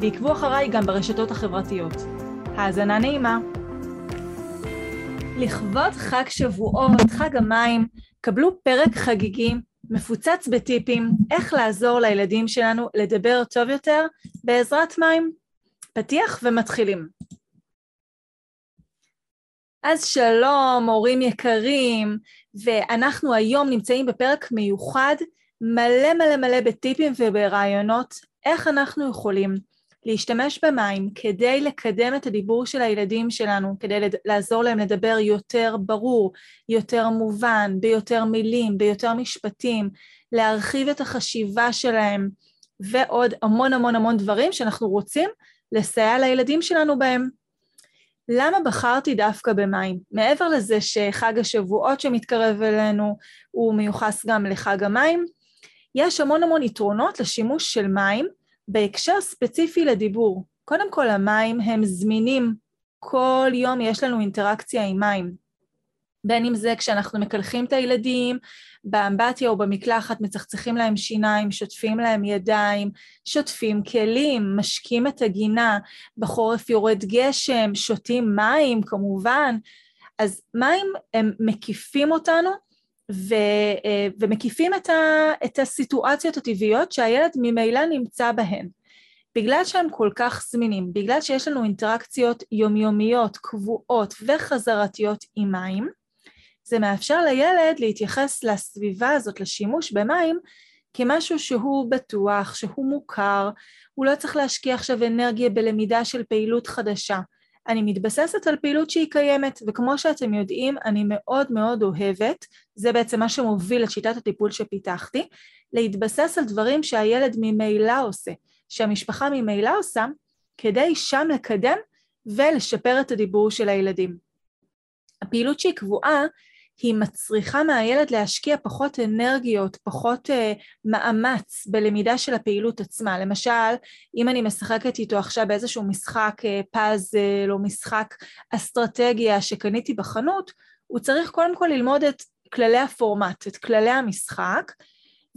ועקבו אחריי גם ברשתות החברתיות. האזנה נעימה. לכבוד חג שבועות, חג המים, קבלו פרק חגיגי, מפוצץ בטיפים, איך לעזור לילדים שלנו לדבר טוב יותר בעזרת מים. פתיח ומתחילים. אז שלום, הורים יקרים, ואנחנו היום נמצאים בפרק מיוחד, מלא מלא מלא בטיפים וברעיונות, איך אנחנו יכולים להשתמש במים כדי לקדם את הדיבור של הילדים שלנו, כדי לעזור להם לדבר יותר ברור, יותר מובן, ביותר מילים, ביותר משפטים, להרחיב את החשיבה שלהם, ועוד המון המון המון דברים שאנחנו רוצים לסייע לילדים שלנו בהם. למה בחרתי דווקא במים? מעבר לזה שחג השבועות שמתקרב אלינו הוא מיוחס גם לחג המים, יש המון המון יתרונות לשימוש של מים בהקשר ספציפי לדיבור. קודם כל המים הם זמינים, כל יום יש לנו אינטראקציה עם מים. בין אם זה כשאנחנו מקלחים את הילדים, באמבטיה או במקלחת, מצחצחים להם שיניים, שוטפים להם ידיים, שוטפים כלים, משקים את הגינה, בחורף יורד גשם, שותים מים כמובן, אז מים הם מקיפים אותנו ו, אה, ומקיפים את, ה, את הסיטואציות הטבעיות שהילד ממילא נמצא בהן. בגלל שהם כל כך זמינים, בגלל שיש לנו אינטראקציות יומיומיות, קבועות וחזרתיות עם מים, זה מאפשר לילד להתייחס לסביבה הזאת, לשימוש במים, כמשהו שהוא בטוח, שהוא מוכר, הוא לא צריך להשקיע עכשיו אנרגיה בלמידה של פעילות חדשה. אני מתבססת על פעילות שהיא קיימת, וכמו שאתם יודעים, אני מאוד מאוד אוהבת, זה בעצם מה שמוביל את שיטת הטיפול שפיתחתי, להתבסס על דברים שהילד ממילא עושה, שהמשפחה ממילא עושה, כדי שם לקדם ולשפר את הדיבור של הילדים. הפעילות שהיא קבועה היא מצריכה מהילד להשקיע פחות אנרגיות, פחות uh, מאמץ בלמידה של הפעילות עצמה. למשל, אם אני משחקת איתו עכשיו באיזשהו משחק uh, פאזל או משחק אסטרטגיה שקניתי בחנות, הוא צריך קודם כל ללמוד את כללי הפורמט, את כללי המשחק,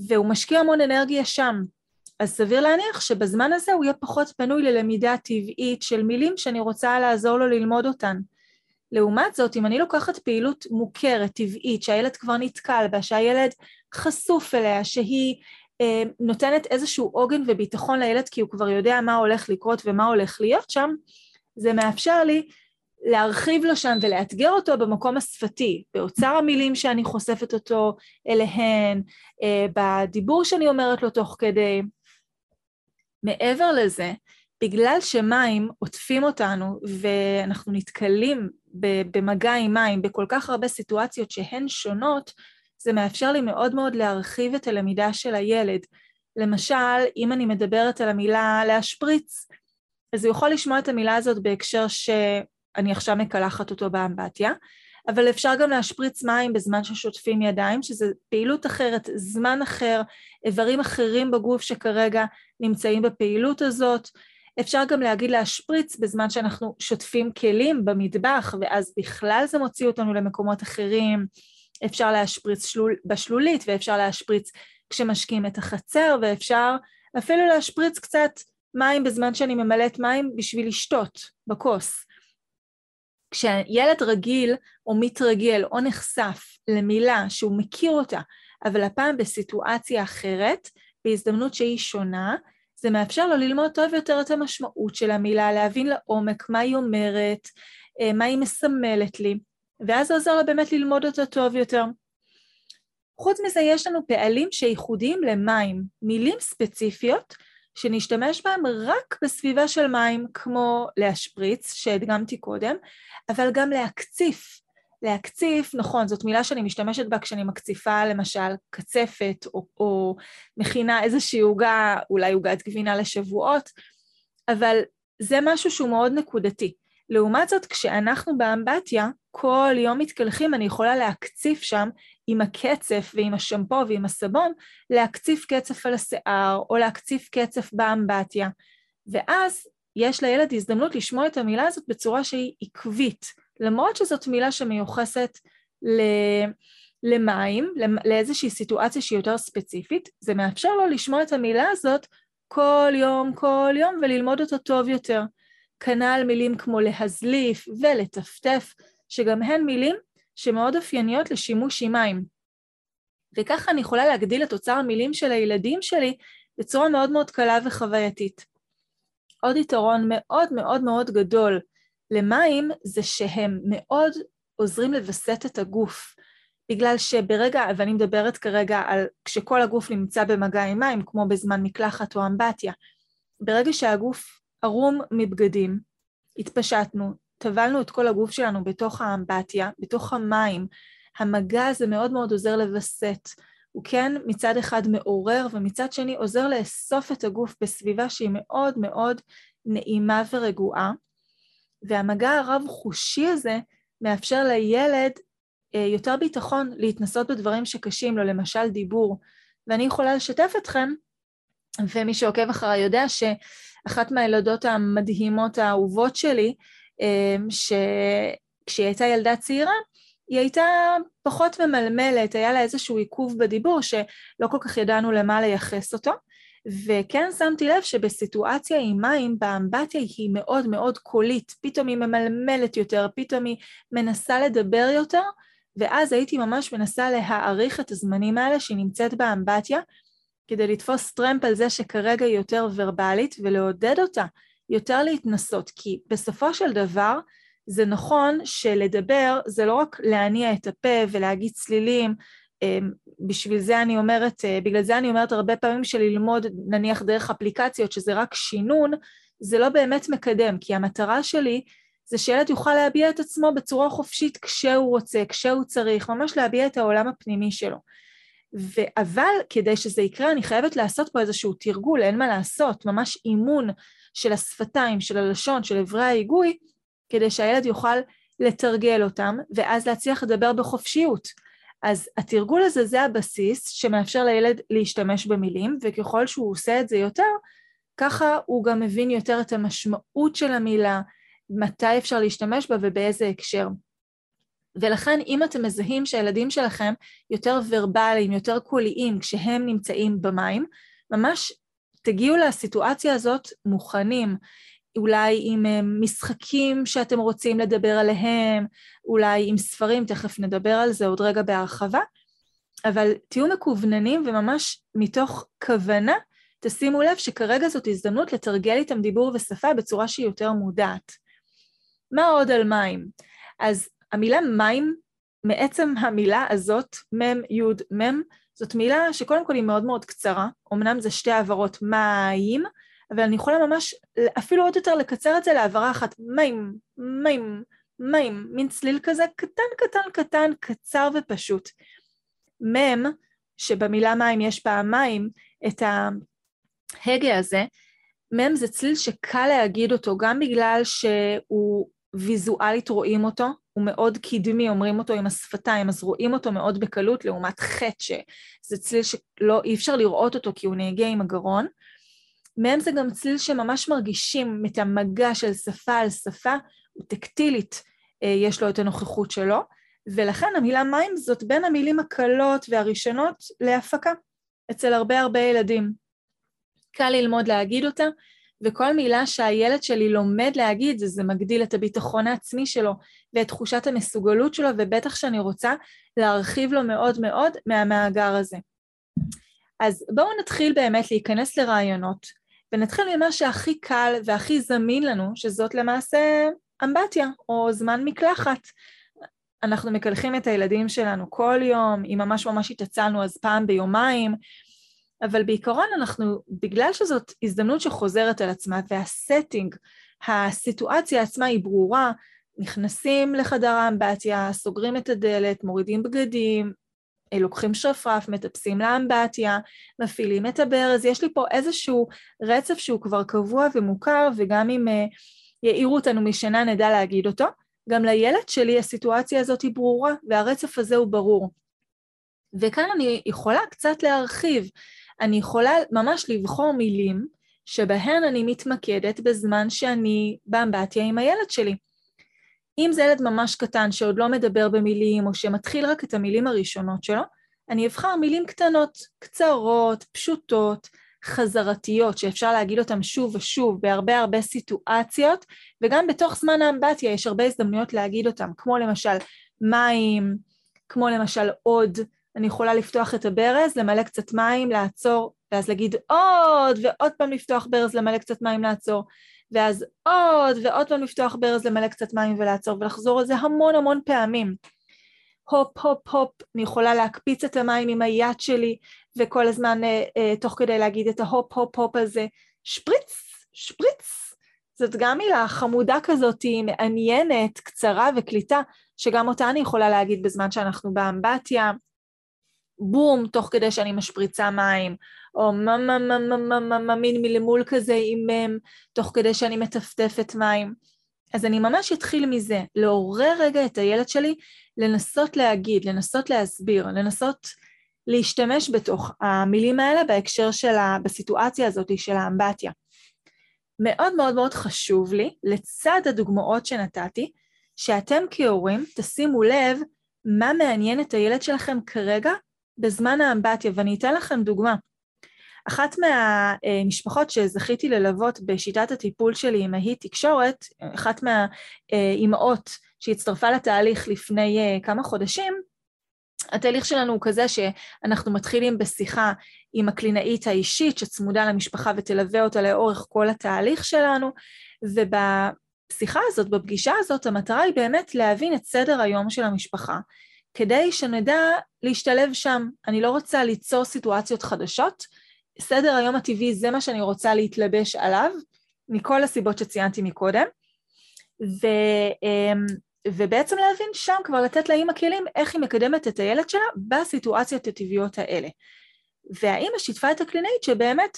והוא משקיע המון אנרגיה שם. אז סביר להניח שבזמן הזה הוא יהיה פחות פנוי ללמידה טבעית של מילים שאני רוצה לעזור לו ללמוד אותן. לעומת זאת, אם אני לוקחת פעילות מוכרת, טבעית, שהילד כבר נתקל בה, שהילד חשוף אליה, שהיא אה, נותנת איזשהו עוגן וביטחון לילד כי הוא כבר יודע מה הולך לקרות ומה הולך להיות שם, זה מאפשר לי להרחיב לו שם ולאתגר אותו במקום השפתי, באוצר המילים שאני חושפת אותו אליהן, אה, בדיבור שאני אומרת לו תוך כדי. מעבר לזה, בגלל שמים עוטפים אותנו ואנחנו נתקלים במגע עם מים בכל כך הרבה סיטואציות שהן שונות, זה מאפשר לי מאוד מאוד להרחיב את הלמידה של הילד. למשל, אם אני מדברת על המילה להשפריץ, אז הוא יכול לשמוע את המילה הזאת בהקשר שאני עכשיו מקלחת אותו באמבטיה, אבל אפשר גם להשפריץ מים בזמן ששוטפים ידיים, שזה פעילות אחרת, זמן אחר, איברים אחרים בגוף שכרגע נמצאים בפעילות הזאת. אפשר גם להגיד להשפריץ בזמן שאנחנו שוטפים כלים במטבח, ואז בכלל זה מוציא אותנו למקומות אחרים. אפשר להשפריץ שלול, בשלולית, ואפשר להשפריץ כשמשקים את החצר, ואפשר אפילו להשפריץ קצת מים בזמן שאני ממלאת מים בשביל לשתות בכוס. כשילד רגיל או מתרגל או נחשף למילה שהוא מכיר אותה, אבל הפעם בסיטואציה אחרת, בהזדמנות שהיא שונה, זה מאפשר לו ללמוד טוב יותר את המשמעות של המילה, להבין לעומק מה היא אומרת, אה, מה היא מסמלת לי, ואז זה עוזר לו באמת ללמוד אותה טוב יותר. חוץ מזה יש לנו פעלים שייחודיים למים, מילים ספציפיות שנשתמש בהם רק בסביבה של מים, כמו להשפריץ, שהדגמתי קודם, אבל גם להקציף, להקציף, נכון, זאת מילה שאני משתמשת בה כשאני מקציפה למשל קצפת או, או מכינה איזושהי עוגה, אולי עוגת גבינה לשבועות, אבל זה משהו שהוא מאוד נקודתי. לעומת זאת, כשאנחנו באמבטיה, כל יום מתקלחים, אני יכולה להקציף שם עם הקצף ועם השמפו ועם הסבון, להקציף קצף על השיער או להקציף קצף באמבטיה. ואז יש לילד הזדמנות לשמוע את המילה הזאת בצורה שהיא עקבית, למרות שזאת מילה שמיוחסת ל... למים, לאיזושהי סיטואציה שהיא יותר ספציפית, זה מאפשר לו לשמוע את המילה הזאת כל יום, כל יום, וללמוד אותה טוב יותר. כנ"ל מילים כמו להזליף ולטפטף, שגם הן מילים שמאוד אופייניות לשימוש עם מים. וככה אני יכולה להגדיל את אוצר המילים של הילדים שלי בצורה מאוד מאוד קלה וחווייתית. עוד יתרון מאוד מאוד מאוד גדול למים זה שהם מאוד עוזרים לווסת את הגוף. בגלל שברגע, ואני מדברת כרגע על כשכל הגוף נמצא במגע עם מים, כמו בזמן מקלחת או אמבטיה, ברגע שהגוף ערום מבגדים, התפשטנו, טבלנו את כל הגוף שלנו בתוך האמבטיה, בתוך המים, המגע הזה מאוד מאוד עוזר לווסת. הוא כן מצד אחד מעורר ומצד שני עוזר לאסוף את הגוף בסביבה שהיא מאוד מאוד נעימה ורגועה. והמגע הרב-חושי הזה מאפשר לילד אה, יותר ביטחון להתנסות בדברים שקשים לו, למשל דיבור. ואני יכולה לשתף אתכם, ומי שעוקב אחריי יודע שאחת מהילדות המדהימות האהובות שלי, אה, שכשהיא הייתה ילדה צעירה, היא הייתה פחות ממלמלת, היה לה איזשהו עיכוב בדיבור שלא כל כך ידענו למה לייחס אותו. וכן שמתי לב שבסיטואציה עם מים, באמבטיה היא מאוד מאוד קולית, פתאום היא ממלמלת יותר, פתאום היא מנסה לדבר יותר, ואז הייתי ממש מנסה להעריך את הזמנים האלה שהיא נמצאת באמבטיה, כדי לתפוס טרמפ על זה שכרגע היא יותר ורבלית, ולעודד אותה יותר להתנסות, כי בסופו של דבר זה נכון שלדבר זה לא רק להניע את הפה ולהגיד צלילים, בשביל זה אני אומרת, אה, בגלל זה אני אומרת הרבה פעמים שללמוד נניח דרך אפליקציות שזה רק שינון, זה לא באמת מקדם, כי המטרה שלי זה שילד יוכל להביע את עצמו בצורה חופשית כשהוא רוצה, כשהוא צריך, ממש להביע את העולם הפנימי שלו. ו- אבל כדי שזה יקרה אני חייבת לעשות פה איזשהו תרגול, אין מה לעשות, ממש אימון של השפתיים, של הלשון, של אברי ההיגוי, כדי שהילד יוכל לתרגל אותם, ואז להצליח לדבר בחופשיות. אז התרגול הזה זה הבסיס שמאפשר לילד להשתמש במילים, וככל שהוא עושה את זה יותר, ככה הוא גם מבין יותר את המשמעות של המילה, מתי אפשר להשתמש בה ובאיזה הקשר. ולכן אם אתם מזהים שהילדים שלכם יותר ורבליים, יותר קוליים כשהם נמצאים במים, ממש תגיעו לסיטואציה הזאת מוכנים, אולי עם אה, משחקים שאתם רוצים לדבר עליהם, אולי עם ספרים, תכף נדבר על זה עוד רגע בהרחבה, אבל תהיו מקווננים וממש מתוך כוונה תשימו לב שכרגע זאת הזדמנות לתרגל איתם דיבור ושפה בצורה שהיא יותר מודעת. מה עוד על מים? אז המילה מים, מעצם המילה הזאת, מם, יוד, מם, זאת מילה שקודם כל היא מאוד מאוד קצרה, אמנם זה שתי העברות מים, אבל אני יכולה ממש אפילו עוד יותר לקצר את זה להעברה אחת, מים, מים, מים, מין צליל כזה קטן קטן קטן, קצר ופשוט. מם, שבמילה מים יש פעמיים את ההגה הזה, מם זה צליל שקל להגיד אותו גם בגלל שהוא ויזואלית רואים אותו, הוא מאוד קדמי, אומרים אותו עם השפתיים, אז רואים אותו מאוד בקלות לעומת חטא, שזה צליל שלא, אי אפשר לראות אותו כי הוא נהגה עם הגרון. מהם זה גם צליל שממש מרגישים את המגע של שפה על שפה, הוא טקטילית, אה, יש לו את הנוכחות שלו, ולכן המילה מים זאת בין המילים הקלות והראשונות להפקה אצל הרבה הרבה ילדים. קל ללמוד להגיד אותה, וכל מילה שהילד שלי לומד להגיד זה, זה מגדיל את הביטחון העצמי שלו ואת תחושת המסוגלות שלו, ובטח שאני רוצה להרחיב לו מאוד מאוד מהמאגר הזה. אז בואו נתחיל באמת להיכנס לרעיונות, ונתחיל ממה שהכי קל והכי זמין לנו, שזאת למעשה אמבטיה או זמן מקלחת. אנחנו מקלחים את הילדים שלנו כל יום, אם ממש ממש התעצלנו אז פעם ביומיים, אבל בעיקרון אנחנו, בגלל שזאת הזדמנות שחוזרת על עצמה והסטינג, הסיטואציה עצמה היא ברורה, נכנסים לחדר האמבטיה, סוגרים את הדלת, מורידים בגדים, לוקחים שרפרף, מטפסים לאמבטיה, מפעילים את הברז, יש לי פה איזשהו רצף שהוא כבר קבוע ומוכר, וגם אם uh, יעירו אותנו משינה נדע להגיד אותו. גם לילד שלי הסיטואציה הזאת היא ברורה, והרצף הזה הוא ברור. וכאן אני יכולה קצת להרחיב, אני יכולה ממש לבחור מילים שבהן אני מתמקדת בזמן שאני באמבטיה עם הילד שלי. אם זה ילד ממש קטן שעוד לא מדבר במילים, או שמתחיל רק את המילים הראשונות שלו, אני אבחר מילים קטנות, קצרות, פשוטות, חזרתיות, שאפשר להגיד אותן שוב ושוב בהרבה הרבה סיטואציות, וגם בתוך זמן האמבטיה יש הרבה הזדמנויות להגיד אותן, כמו למשל מים, כמו למשל עוד, אני יכולה לפתוח את הברז, למלא קצת מים, לעצור, ואז להגיד עוד, ועוד פעם לפתוח ברז, למלא קצת מים, לעצור. ואז עוד ועוד פעם לפתוח ברז, למלא קצת מים ולעצור ולחזור על זה המון המון פעמים. הופ הופ הופ, אני יכולה להקפיץ את המים עם היד שלי וכל הזמן אה, אה, תוך כדי להגיד את ההופ הופ הופ הזה, שפריץ, שפריץ. זאת גם מילה חמודה כזאת, מעניינת, קצרה וקליטה, שגם אותה אני יכולה להגיד בזמן שאנחנו באמבטיה. בום, תוך כדי שאני משפריצה מים, או מה מה מה מה מה מה מה מין מלמול כזה עם מם, תוך כדי שאני מטפטפת מים. אז אני ממש אתחיל מזה, לעורר רגע את הילד שלי, לנסות להגיד, לנסות להסביר, לנסות להשתמש בתוך המילים האלה בהקשר של ה... בסיטואציה הזאת של האמבטיה. מאוד מאוד מאוד חשוב לי, לצד הדוגמאות שנתתי, שאתם כהורים תשימו לב מה מעניין את הילד שלכם כרגע בזמן האמבטיה, ואני אתן לכם דוגמה. אחת מהמשפחות שזכיתי ללוות בשיטת הטיפול שלי עם ההיא תקשורת, אחת מהאימהות שהצטרפה לתהליך לפני אה, כמה חודשים, התהליך שלנו הוא כזה שאנחנו מתחילים בשיחה עם הקלינאית האישית שצמודה למשפחה ותלווה אותה לאורך כל התהליך שלנו, ובשיחה הזאת, בפגישה הזאת, המטרה היא באמת להבין את סדר היום של המשפחה, כדי שנדע להשתלב שם. אני לא רוצה ליצור סיטואציות חדשות, סדר היום הטבעי זה מה שאני רוצה להתלבש עליו, מכל הסיבות שציינתי מקודם, ו, אמ, ובעצם להבין שם כבר לתת לאימא כלים איך היא מקדמת את הילד שלה בסיטואציות הטבעיות האלה. והאימא שיתפה את הקלינאית שבאמת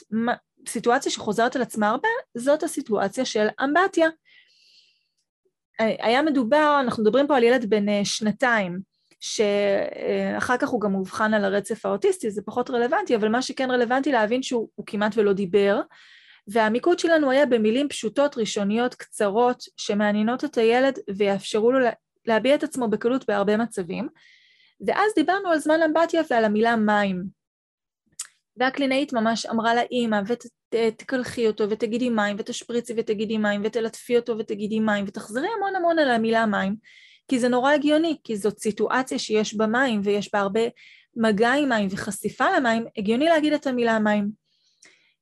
סיטואציה שחוזרת על עצמה הרבה, זאת הסיטואציה של אמבטיה. היה מדובר, אנחנו מדברים פה על ילד בן אה, שנתיים, שאחר כך הוא גם מאובחן על הרצף האוטיסטי, זה פחות רלוונטי, אבל מה שכן רלוונטי להבין שהוא כמעט ולא דיבר, והמיקוד שלנו היה במילים פשוטות, ראשוניות, קצרות, שמעניינות את הילד ויאפשרו לו להביע את עצמו בקלות בהרבה מצבים. ואז דיברנו על זמן אמבטיה ועל המילה מים. והקלינאית ממש אמרה לאימא, ותקלחי אותו, ותגידי מים, ותשפריצי ותגידי מים, ותלטפי אותו ותגידי מים, ותחזרי המון המון על המילה מים. כי זה נורא הגיוני, כי זאת סיטואציה שיש בה מים ויש בה הרבה מגע עם מים וחשיפה למים, הגיוני להגיד את המילה מים.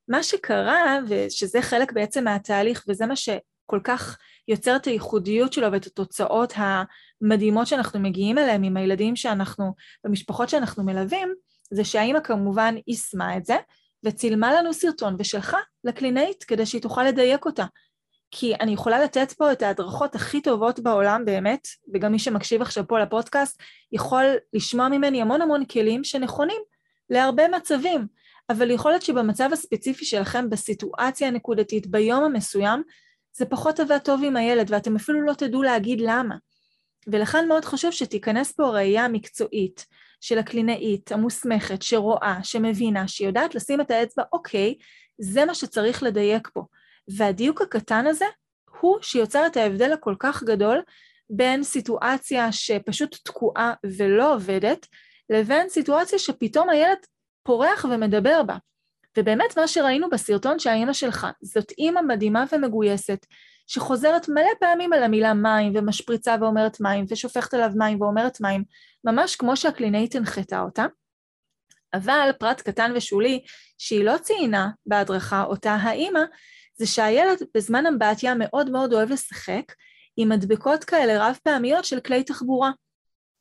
מה שקרה, ושזה חלק בעצם מהתהליך, וזה מה שכל כך יוצר את הייחודיות שלו ואת התוצאות המדהימות שאנחנו מגיעים אליהם עם הילדים שאנחנו, במשפחות שאנחנו מלווים, זה שהאימא כמובן יישמה את זה, וצילמה לנו סרטון ושלחה לקלינאית כדי שהיא תוכל לדייק אותה. כי אני יכולה לתת פה את ההדרכות הכי טובות בעולם באמת, וגם מי שמקשיב עכשיו פה לפודקאסט יכול לשמוע ממני המון המון כלים שנכונים להרבה מצבים, אבל יכול להיות שבמצב הספציפי שלכם, בסיטואציה הנקודתית, ביום המסוים, זה פחות עבד טוב עם הילד, ואתם אפילו לא תדעו להגיד למה. ולכן מאוד חשוב שתיכנס פה הראייה המקצועית של הקלינאית המוסמכת, שרואה, שמבינה, שיודעת לשים את האצבע, אוקיי, זה מה שצריך לדייק פה. והדיוק הקטן הזה הוא שיוצר את ההבדל הכל כך גדול בין סיטואציה שפשוט תקועה ולא עובדת, לבין סיטואציה שפתאום הילד פורח ומדבר בה. ובאמת מה שראינו בסרטון שהאימא שלך, זאת אימא מדהימה ומגויסת, שחוזרת מלא פעמים על המילה מים, ומשפריצה ואומרת מים, ושופכת עליו מים ואומרת מים, ממש כמו שהקלינאית הנחתה אותה. אבל פרט קטן ושולי, שהיא לא ציינה בהדרכה אותה האימא, זה שהילד בזמן אמבטיה מאוד מאוד אוהב לשחק עם מדבקות כאלה רב פעמיות של כלי תחבורה.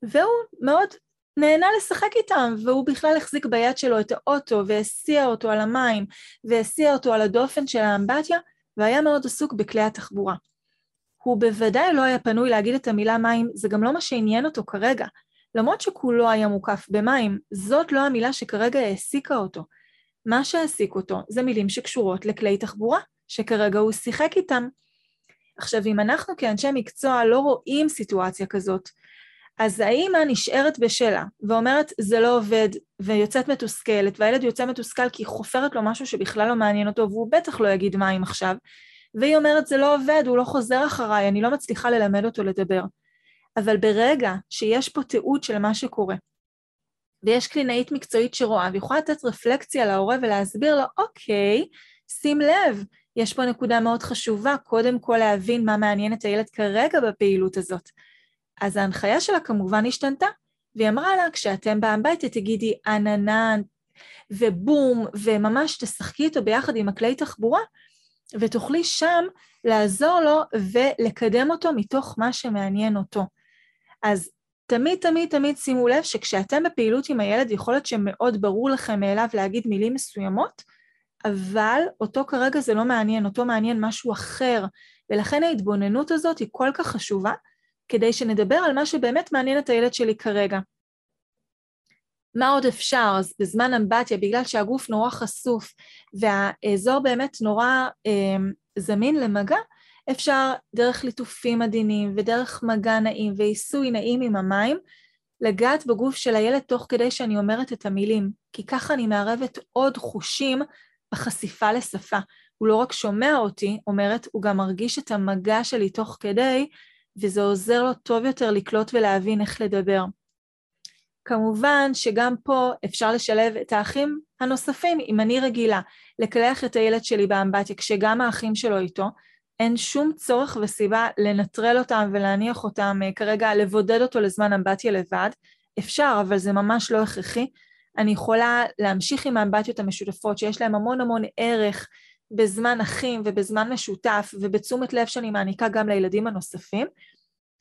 והוא מאוד נהנה לשחק איתם, והוא בכלל החזיק ביד שלו את האוטו והסיע אותו על המים והסיע אותו על הדופן של האמבטיה, והיה מאוד עסוק בכלי התחבורה. הוא בוודאי לא היה פנוי להגיד את המילה מים, זה גם לא מה שעניין אותו כרגע. למרות שכולו היה מוקף במים, זאת לא המילה שכרגע העסיקה אותו. מה שהעסיק אותו זה מילים שקשורות לכלי תחבורה, שכרגע הוא שיחק איתם. עכשיו, אם אנחנו כאנשי מקצוע לא רואים סיטואציה כזאת, אז האימא נשארת בשלה ואומרת זה לא עובד ויוצאת מתוסכלת והילד יוצא מתוסכל כי היא חופרת לו משהו שבכלל לא מעניין אותו והוא בטח לא יגיד מים עכשיו והיא אומרת זה לא עובד, הוא לא חוזר אחריי, אני לא מצליחה ללמד אותו לדבר. אבל ברגע שיש פה תיעוד של מה שקורה ויש קלינאית מקצועית שרואה ויכולה לתת רפלקציה להורה ולהסביר לו אוקיי, שים לב, יש פה נקודה מאוד חשובה, קודם כל להבין מה מעניין את הילד כרגע בפעילות הזאת. אז ההנחיה שלה כמובן השתנתה, והיא אמרה לה, כשאתם באה הביתה תגידי עננן ובום, וממש תשחקי איתו ביחד עם הכלי תחבורה, ותוכלי שם לעזור לו ולקדם אותו מתוך מה שמעניין אותו. אז תמיד תמיד תמיד שימו לב שכשאתם בפעילות עם הילד יכול להיות שמאוד ברור לכם מאליו להגיד מילים מסוימות, אבל אותו כרגע זה לא מעניין, אותו מעניין משהו אחר, ולכן ההתבוננות הזאת היא כל כך חשובה, כדי שנדבר על מה שבאמת מעניין את הילד שלי כרגע. מה עוד אפשר? אז בזמן אמבטיה, בגלל שהגוף נורא חשוף והאזור באמת נורא אה, זמין למגע, אפשר דרך ליטופים עדינים ודרך מגע נעים ועיסוי נעים עם המים, לגעת בגוף של הילד תוך כדי שאני אומרת את המילים, כי ככה אני מערבת עוד חושים בחשיפה לשפה. הוא לא רק שומע אותי, אומרת, הוא גם מרגיש את המגע שלי תוך כדי, וזה עוזר לו טוב יותר לקלוט ולהבין איך לדבר. כמובן שגם פה אפשר לשלב את האחים הנוספים. אם אני רגילה לקלח את הילד שלי באמבטיה כשגם האחים שלו איתו, אין שום צורך וסיבה לנטרל אותם ולהניח אותם, אה, כרגע לבודד אותו לזמן אמבטיה לבד. אפשר, אבל זה ממש לא הכרחי. אני יכולה להמשיך עם האמבטיות המשותפות שיש להן המון המון ערך בזמן אחים ובזמן משותף ובתשומת לב שאני מעניקה גם לילדים הנוספים.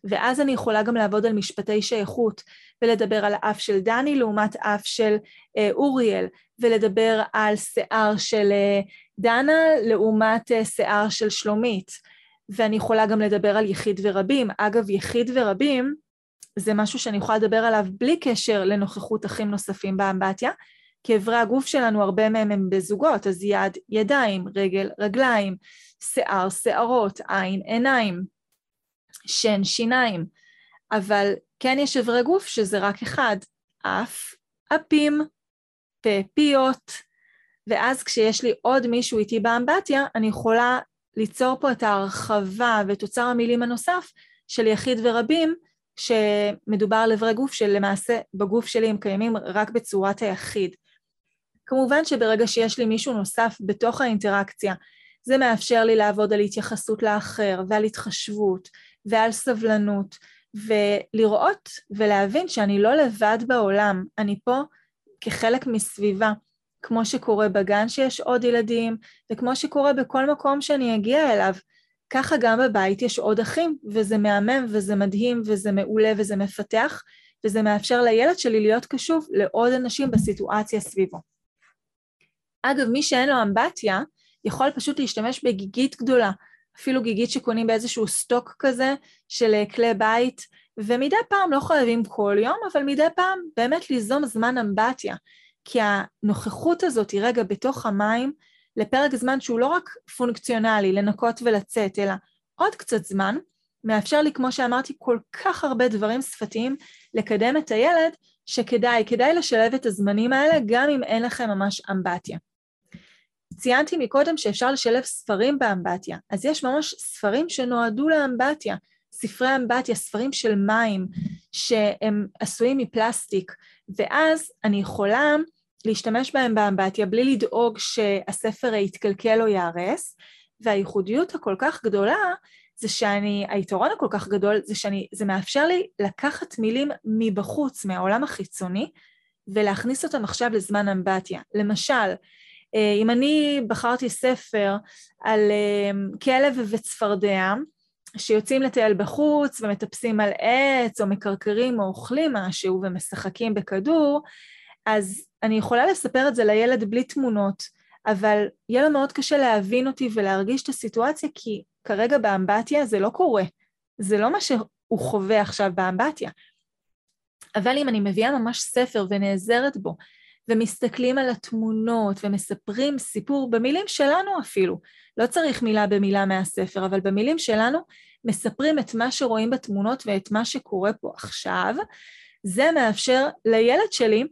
ואז אני יכולה גם לעבוד על משפטי שייכות ולדבר על האף של דני לעומת אף של אה, אוריאל ולדבר על שיער של אה, דנה לעומת אה, שיער של שלומית ואני יכולה גם לדבר על יחיד ורבים. אגב, יחיד ורבים זה משהו שאני יכולה לדבר עליו בלי קשר לנוכחות אחים נוספים באמבטיה, כי אברי הגוף שלנו הרבה מהם הם בזוגות, אז יד, ידיים, רגל, רגליים, שיער, שערות, עין, עיניים, שן, שיניים, אבל כן יש אברי גוף שזה רק אחד, אף, אפים, פה, פיות, ואז כשיש לי עוד מישהו איתי באמבטיה, אני יכולה ליצור פה את ההרחבה ואת אוצר המילים הנוסף של יחיד ורבים, שמדובר על אברי גוף שלמעשה בגוף שלי הם קיימים רק בצורת היחיד. כמובן שברגע שיש לי מישהו נוסף בתוך האינטראקציה, זה מאפשר לי לעבוד על התייחסות לאחר ועל התחשבות ועל סבלנות, ולראות ולהבין שאני לא לבד בעולם, אני פה כחלק מסביבה, כמו שקורה בגן שיש עוד ילדים, וכמו שקורה בכל מקום שאני אגיע אליו. ככה גם בבית יש עוד אחים, וזה מהמם וזה מדהים וזה מעולה וזה מפתח, וזה מאפשר לילד שלי להיות קשוב לעוד אנשים בסיטואציה סביבו. אגב, מי שאין לו אמבטיה, יכול פשוט להשתמש בגיגית גדולה, אפילו גיגית שקונים באיזשהו סטוק כזה של אה, כלי בית, ומדי פעם, לא חייבים כל יום, אבל מדי פעם באמת ליזום זמן אמבטיה, כי הנוכחות הזאת היא רגע בתוך המים, לפרק זמן שהוא לא רק פונקציונלי, לנקות ולצאת, אלא עוד קצת זמן, מאפשר לי, כמו שאמרתי, כל כך הרבה דברים שפתיים לקדם את הילד, שכדאי, כדאי לשלב את הזמנים האלה גם אם אין לכם ממש אמבטיה. ציינתי מקודם שאפשר לשלב ספרים באמבטיה, אז יש ממש ספרים שנועדו לאמבטיה, ספרי אמבטיה, ספרים של מים שהם עשויים מפלסטיק, ואז אני יכולה להשתמש בהם באמבטיה בלי לדאוג שהספר יתקלקל או ייהרס, והייחודיות הכל כך גדולה זה שאני, היתרון הכל כך גדול זה שאני, זה מאפשר לי לקחת מילים מבחוץ, מהעולם החיצוני, ולהכניס אותם עכשיו לזמן אמבטיה. למשל, אה, אם אני בחרתי ספר על אה, כלב וצפרדע, שיוצאים לטייל בחוץ ומטפסים על עץ או מקרקרים או אוכלים משהו ומשחקים בכדור, אז אני יכולה לספר את זה לילד בלי תמונות, אבל יהיה לו מאוד קשה להבין אותי ולהרגיש את הסיטואציה, כי כרגע באמבטיה זה לא קורה. זה לא מה שהוא חווה עכשיו באמבטיה. אבל אם אני מביאה ממש ספר ונעזרת בו, ומסתכלים על התמונות ומספרים סיפור במילים שלנו אפילו, לא צריך מילה במילה מהספר, אבל במילים שלנו מספרים את מה שרואים בתמונות ואת מה שקורה פה עכשיו, זה מאפשר לילד שלי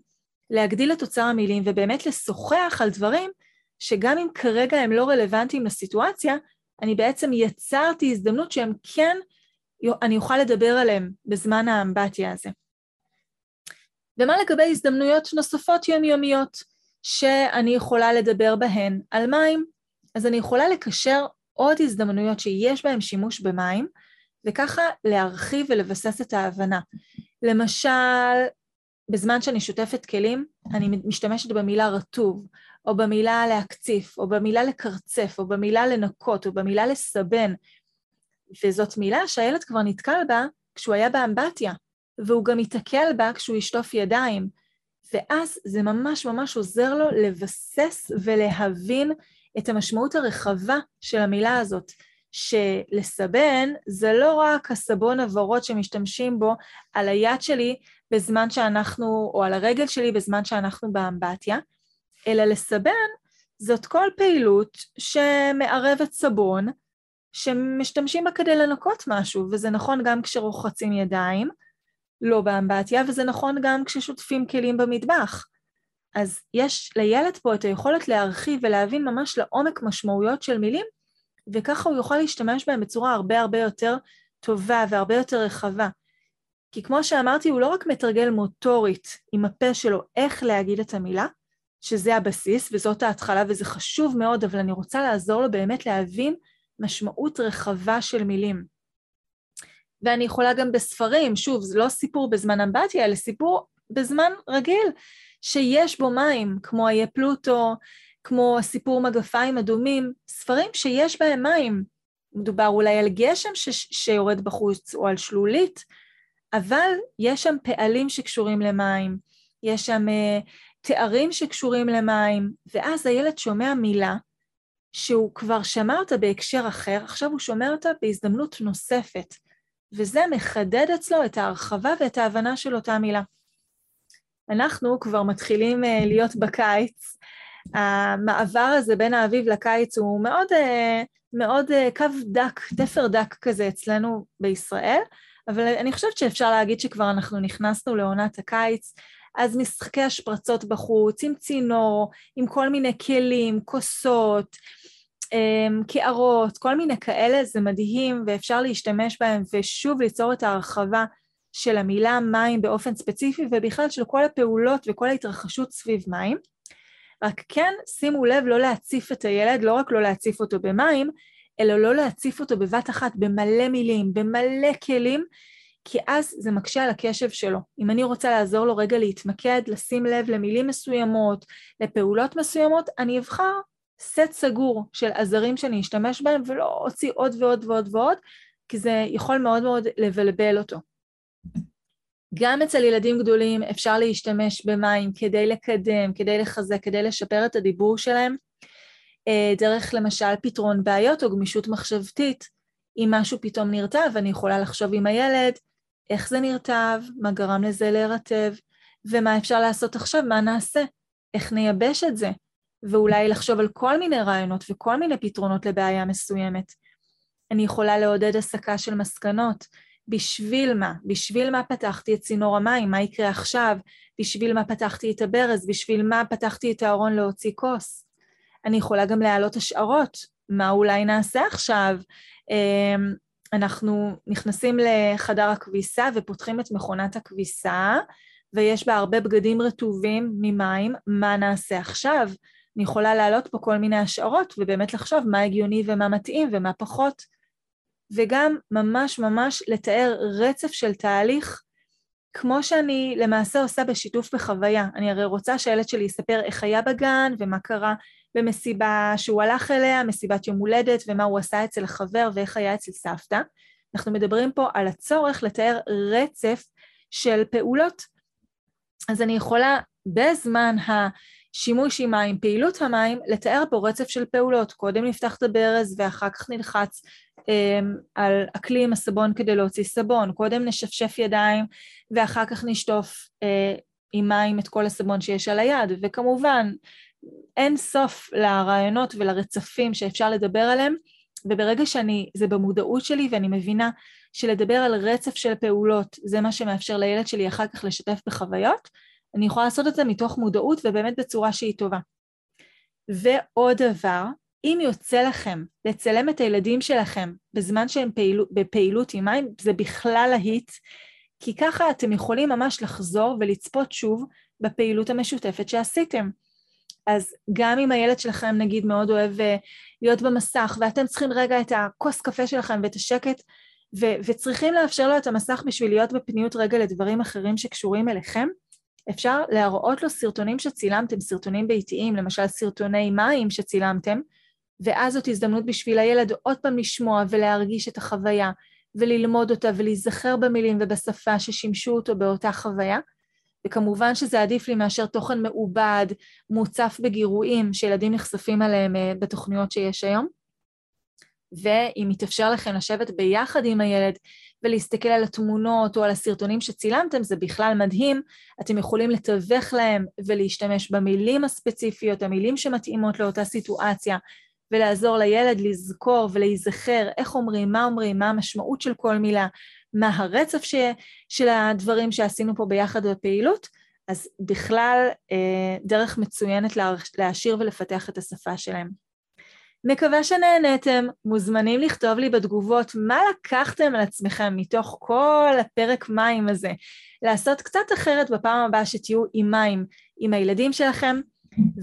להגדיל את אוצר המילים ובאמת לשוחח על דברים שגם אם כרגע הם לא רלוונטיים לסיטואציה, אני בעצם יצרתי הזדמנות שהם כן, אני אוכל לדבר עליהם בזמן האמבטיה הזה. ומה לגבי הזדמנויות נוספות יומיומיות שאני יכולה לדבר בהן על מים? אז אני יכולה לקשר עוד הזדמנויות שיש בהן שימוש במים, וככה להרחיב ולבסס את ההבנה. למשל, בזמן שאני שוטפת כלים, אני משתמשת במילה רטוב, או במילה להקציף, או במילה לקרצף, או במילה לנקות, או במילה לסבן, וזאת מילה שהילד כבר נתקל בה כשהוא היה באמבטיה, והוא גם ייתקל בה כשהוא ישטוף ידיים, ואז זה ממש ממש עוזר לו לבסס ולהבין את המשמעות הרחבה של המילה הזאת, שלסבן זה לא רק הסבון הוורוד שמשתמשים בו על היד שלי בזמן שאנחנו, או על הרגל שלי בזמן שאנחנו באמבטיה, אלא לסבן זאת כל פעילות שמערבת סבון, שמשתמשים בה כדי לנקות משהו, וזה נכון גם כשרוחצים ידיים, לא באמבטיה, וזה נכון גם כששוטפים כלים במטבח. אז יש לילד פה את היכולת להרחיב ולהבין ממש לעומק משמעויות של מילים, וככה הוא יוכל להשתמש בהם בצורה הרבה הרבה יותר טובה והרבה יותר רחבה. כי כמו שאמרתי, הוא לא רק מתרגל מוטורית עם הפה שלו איך להגיד את המילה, שזה הבסיס וזאת ההתחלה וזה חשוב מאוד, אבל אני רוצה לעזור לו באמת להבין משמעות רחבה של מילים. ואני יכולה גם בספרים, שוב, זה לא סיפור בזמן אמבטיה, אלא סיפור בזמן רגיל, שיש בו מים, כמו איה פלוטו, כמו הסיפור מגפיים אדומים, ספרים שיש בהם מים. מדובר אולי על גשם ש- שיורד בחוץ או על שלולית, אבל יש שם פעלים שקשורים למים, יש שם uh, תארים שקשורים למים, ואז הילד שומע מילה שהוא כבר שמע אותה בהקשר אחר, עכשיו הוא שומע אותה בהזדמנות נוספת, וזה מחדד אצלו את ההרחבה ואת ההבנה של אותה מילה. אנחנו כבר מתחילים uh, להיות בקיץ, המעבר הזה בין האביב לקיץ הוא מאוד, uh, מאוד uh, קו דק, תפר דק כזה אצלנו בישראל, אבל אני חושבת שאפשר להגיד שכבר אנחנו נכנסנו לעונת הקיץ, אז משחקי השפרצות בחוץ, עם צינור, עם כל מיני כלים, כוסות, אמ, קערות, כל מיני כאלה, זה מדהים ואפשר להשתמש בהם ושוב ליצור את ההרחבה של המילה מים באופן ספציפי ובכלל של כל הפעולות וכל ההתרחשות סביב מים. רק כן שימו לב לא להציף את הילד, לא רק לא להציף אותו במים, אלא לא להציף אותו בבת אחת במלא מילים, במלא כלים, כי אז זה מקשה על הקשב שלו. אם אני רוצה לעזור לו רגע להתמקד, לשים לב למילים מסוימות, לפעולות מסוימות, אני אבחר סט סגור של עזרים שאני אשתמש בהם ולא אוציא עוד ועוד ועוד ועוד, כי זה יכול מאוד מאוד לבלבל אותו. גם אצל ילדים גדולים אפשר להשתמש במים כדי לקדם, כדי לחזק, כדי לשפר את הדיבור שלהם, דרך למשל פתרון בעיות או גמישות מחשבתית. אם משהו פתאום נרטב, אני יכולה לחשוב עם הילד איך זה נרטב, מה גרם לזה להירטב, ומה אפשר לעשות עכשיו, מה נעשה, איך נייבש את זה, ואולי לחשוב על כל מיני רעיונות וכל מיני פתרונות לבעיה מסוימת. אני יכולה לעודד הסקה של מסקנות. בשביל מה? בשביל מה פתחתי את צינור המים? מה יקרה עכשיו? בשביל מה פתחתי את הברז? בשביל מה פתחתי את הארון להוציא כוס? אני יכולה גם להעלות השערות. מה אולי נעשה עכשיו? אמ, אנחנו נכנסים לחדר הכביסה ופותחים את מכונת הכביסה, ויש בה הרבה בגדים רטובים ממים, מה נעשה עכשיו? אני יכולה להעלות פה כל מיני השערות ובאמת לחשוב מה הגיוני ומה מתאים ומה פחות. וגם ממש ממש לתאר רצף של תהליך כמו שאני למעשה עושה בשיתוף בחוויה. אני הרי רוצה שהילד שלי יספר איך היה בגן ומה קרה במסיבה שהוא הלך אליה, מסיבת יום הולדת, ומה הוא עשה אצל החבר ואיך היה אצל סבתא. אנחנו מדברים פה על הצורך לתאר רצף של פעולות. אז אני יכולה בזמן שימוש עם מים, פעילות המים, לתאר פה רצף של פעולות. קודם נפתח את הברז ואחר כך נלחץ אמ, על הכלי עם הסבון כדי להוציא סבון. קודם נשפשף ידיים ואחר כך נשטוף אה, עם מים את כל הסבון שיש על היד. וכמובן, אין סוף לרעיונות ולרצפים שאפשר לדבר עליהם, וברגע שאני, זה במודעות שלי ואני מבינה שלדבר על רצף של פעולות זה מה שמאפשר לילד שלי אחר כך לשתף בחוויות, אני יכולה לעשות את זה מתוך מודעות ובאמת בצורה שהיא טובה. ועוד דבר, אם יוצא לכם לצלם את הילדים שלכם בזמן שהם פעילו, בפעילות עם מים, זה בכלל להיט, כי ככה אתם יכולים ממש לחזור ולצפות שוב בפעילות המשותפת שעשיתם. אז גם אם הילד שלכם נגיד מאוד אוהב אה, להיות במסך ואתם צריכים רגע את הכוס קפה שלכם ואת השקט ו- וצריכים לאפשר לו את המסך בשביל להיות בפניות רגע לדברים אחרים שקשורים אליכם, אפשר להראות לו סרטונים שצילמתם, סרטונים ביתיים, למשל סרטוני מים שצילמתם, ואז זאת הזדמנות בשביל הילד עוד פעם לשמוע ולהרגיש את החוויה וללמוד אותה ולהיזכר במילים ובשפה ששימשו אותו באותה חוויה. וכמובן שזה עדיף לי מאשר תוכן מעובד, מוצף בגירויים שילדים נחשפים עליהם אה, בתוכניות שיש היום. ואם יתאפשר לכם לשבת ביחד עם הילד ולהסתכל על התמונות או על הסרטונים שצילמתם, זה בכלל מדהים. אתם יכולים לתווך להם ולהשתמש במילים הספציפיות, המילים שמתאימות לאותה סיטואציה, ולעזור לילד לזכור ולהיזכר איך אומרים, מה אומרים, מה המשמעות של כל מילה, מה הרצף ש, של הדברים שעשינו פה ביחד בפעילות, אז בכלל אה, דרך מצוינת להעשיר ולפתח את השפה שלהם. מקווה שנהנתם, מוזמנים לכתוב לי בתגובות מה לקחתם על עצמכם מתוך כל הפרק מים הזה, לעשות קצת אחרת בפעם הבאה שתהיו עם מים עם הילדים שלכם,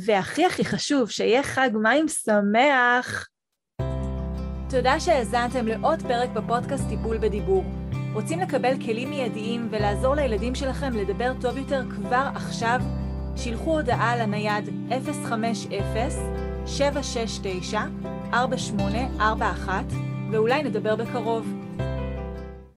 והכי הכי חשוב, שיהיה חג מים שמח. תודה שהאזנתם לעוד פרק בפודקאסט טיפול בדיבור. רוצים לקבל כלים מיידיים ולעזור לילדים שלכם לדבר טוב יותר כבר עכשיו? שילחו הודעה לנייד 050 769-4841, ואולי נדבר בקרוב.